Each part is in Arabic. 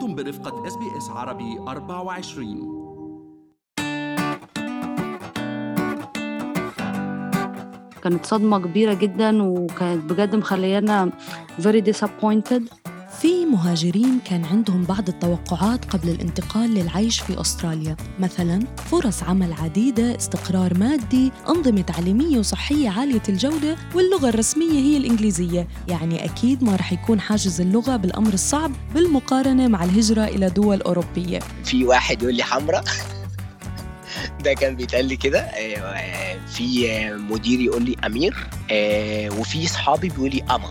أنتم برفقة SBS عربي 24 كانت صدمة كبيرة جدا وكانت بجد مخليانا very disappointed. في مهاجرين كان عندهم بعض التوقعات قبل الانتقال للعيش في أستراليا. مثلا فرص عمل عديدة استقرار مادي أنظمة تعليمية وصحية عالية الجودة واللغة الرسمية هي الإنجليزية. يعني أكيد ما رح يكون حاجز اللغة بالأمر الصعب بالمقارنة مع الهجرة إلى دول أوروبية. في واحد يقول لي حمراء ده كان بيتقال لي كده. آه، في مدير يقول لي أمير. آه، وفي صحابي بيقول لي أما.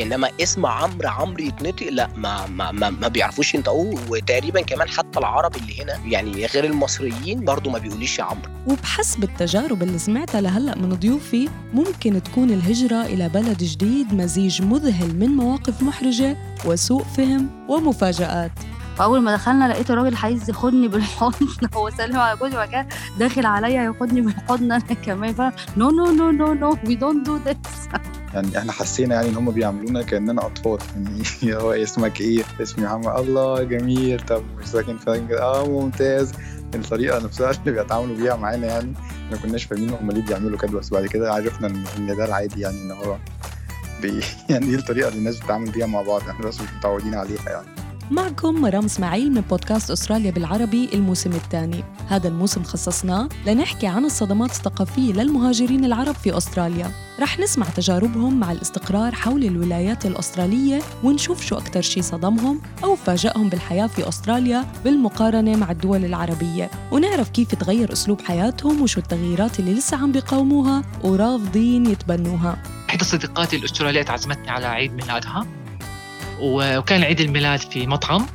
إنما اسم عمرو عمرو يتنطق لا ما ما ما, ما بيعرفوش ينطقوه. وتقريبا كمان حتى العرب اللي هنا يعني غير المصريين برضو ما بيقوليش يا عمرو. وبحسب التجارب اللي سمعتها لهلأ من ضيوفي ممكن تكون الهجرة إلى بلد جديد مزيج مذهل من مواقف محرجة وسوء فهم ومفاجآت. فأول ما دخلنا لقيت الراجل عايز ياخدني بالحضن. هو سلم على جوزي وبعد كده داخل عليا ياخدني بالحضن أنا كمان. ف no no no no no we don't do this يعني إحنا حسينا يعني إن هم بيعاملونا كأننا أطفال. يعني هو اسمك إيه؟ اسمي محمد. الله جميل. طب مش ساكن فين؟ آه ممتاز. الطريقة نفسها اللي بيتعاملوا بيها معانا يعني ما كناش فاهمين هم ليه بيعملوا كده. بس بعد كده عرفنا إن ده العادي يعني إن هو بي يعني دي الطريقة اللي الناس بتتعامل بيها مع بعض. إحنا بس مش متعودين عليها يعني. معكم مرام إسماعيل من بودكاست أستراليا بالعربي الموسم الثاني. هذا الموسم خصصناه لنحكي عن الصدمات الثقافية للمهاجرين العرب في أستراليا. رح نسمع تجاربهم مع الاستقرار حول الولايات الأسترالية ونشوف شو أكثر شي صدمهم أو فاجأهم بالحياة في أستراليا بالمقارنة مع الدول العربية. ونعرف كيف تغير أسلوب حياتهم وشو التغييرات اللي لسه عم بيقاوموها ورافضين يتبنوها. إحدى صديقاتي الأسترالية عزمتني على عيد ميلادها. وكان عيد الميلاد في مطعم.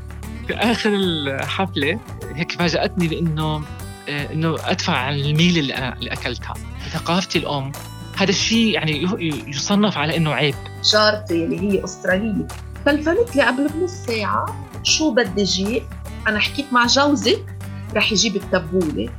في آخر الحفلة هيك فاجأتني بأنه آه، إنه أدفع عن الميل اللي أنا اللي أكلتها. ثقافتي الأم. هذا الشيء يعني يصنف على إنه عيب. جارتي اللي هي أسترالية. تلفنت لي قبل بنص ساعة شو بدي جيب؟ أنا حكيت مع جوزك رح يجيب التبولة.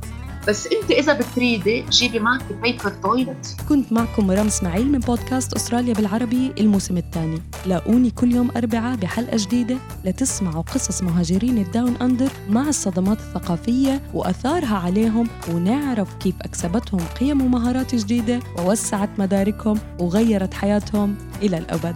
بس انت اذا بتريدي جيبي معك paper toilet كنت معكم مرام اسماعيل من بودكاست أستراليا بالعربي الموسم الثاني. لاقوني كل يوم أربعاء بحلقة جديدة لتسمعوا قصص مهاجرين ال down under مع الصدمات الثقافية وأثارها عليهم ونعرف كيف أكسبتهم قيم ومهارات جديدة ووسعت مداركهم وغيرت حياتهم إلى الأبد.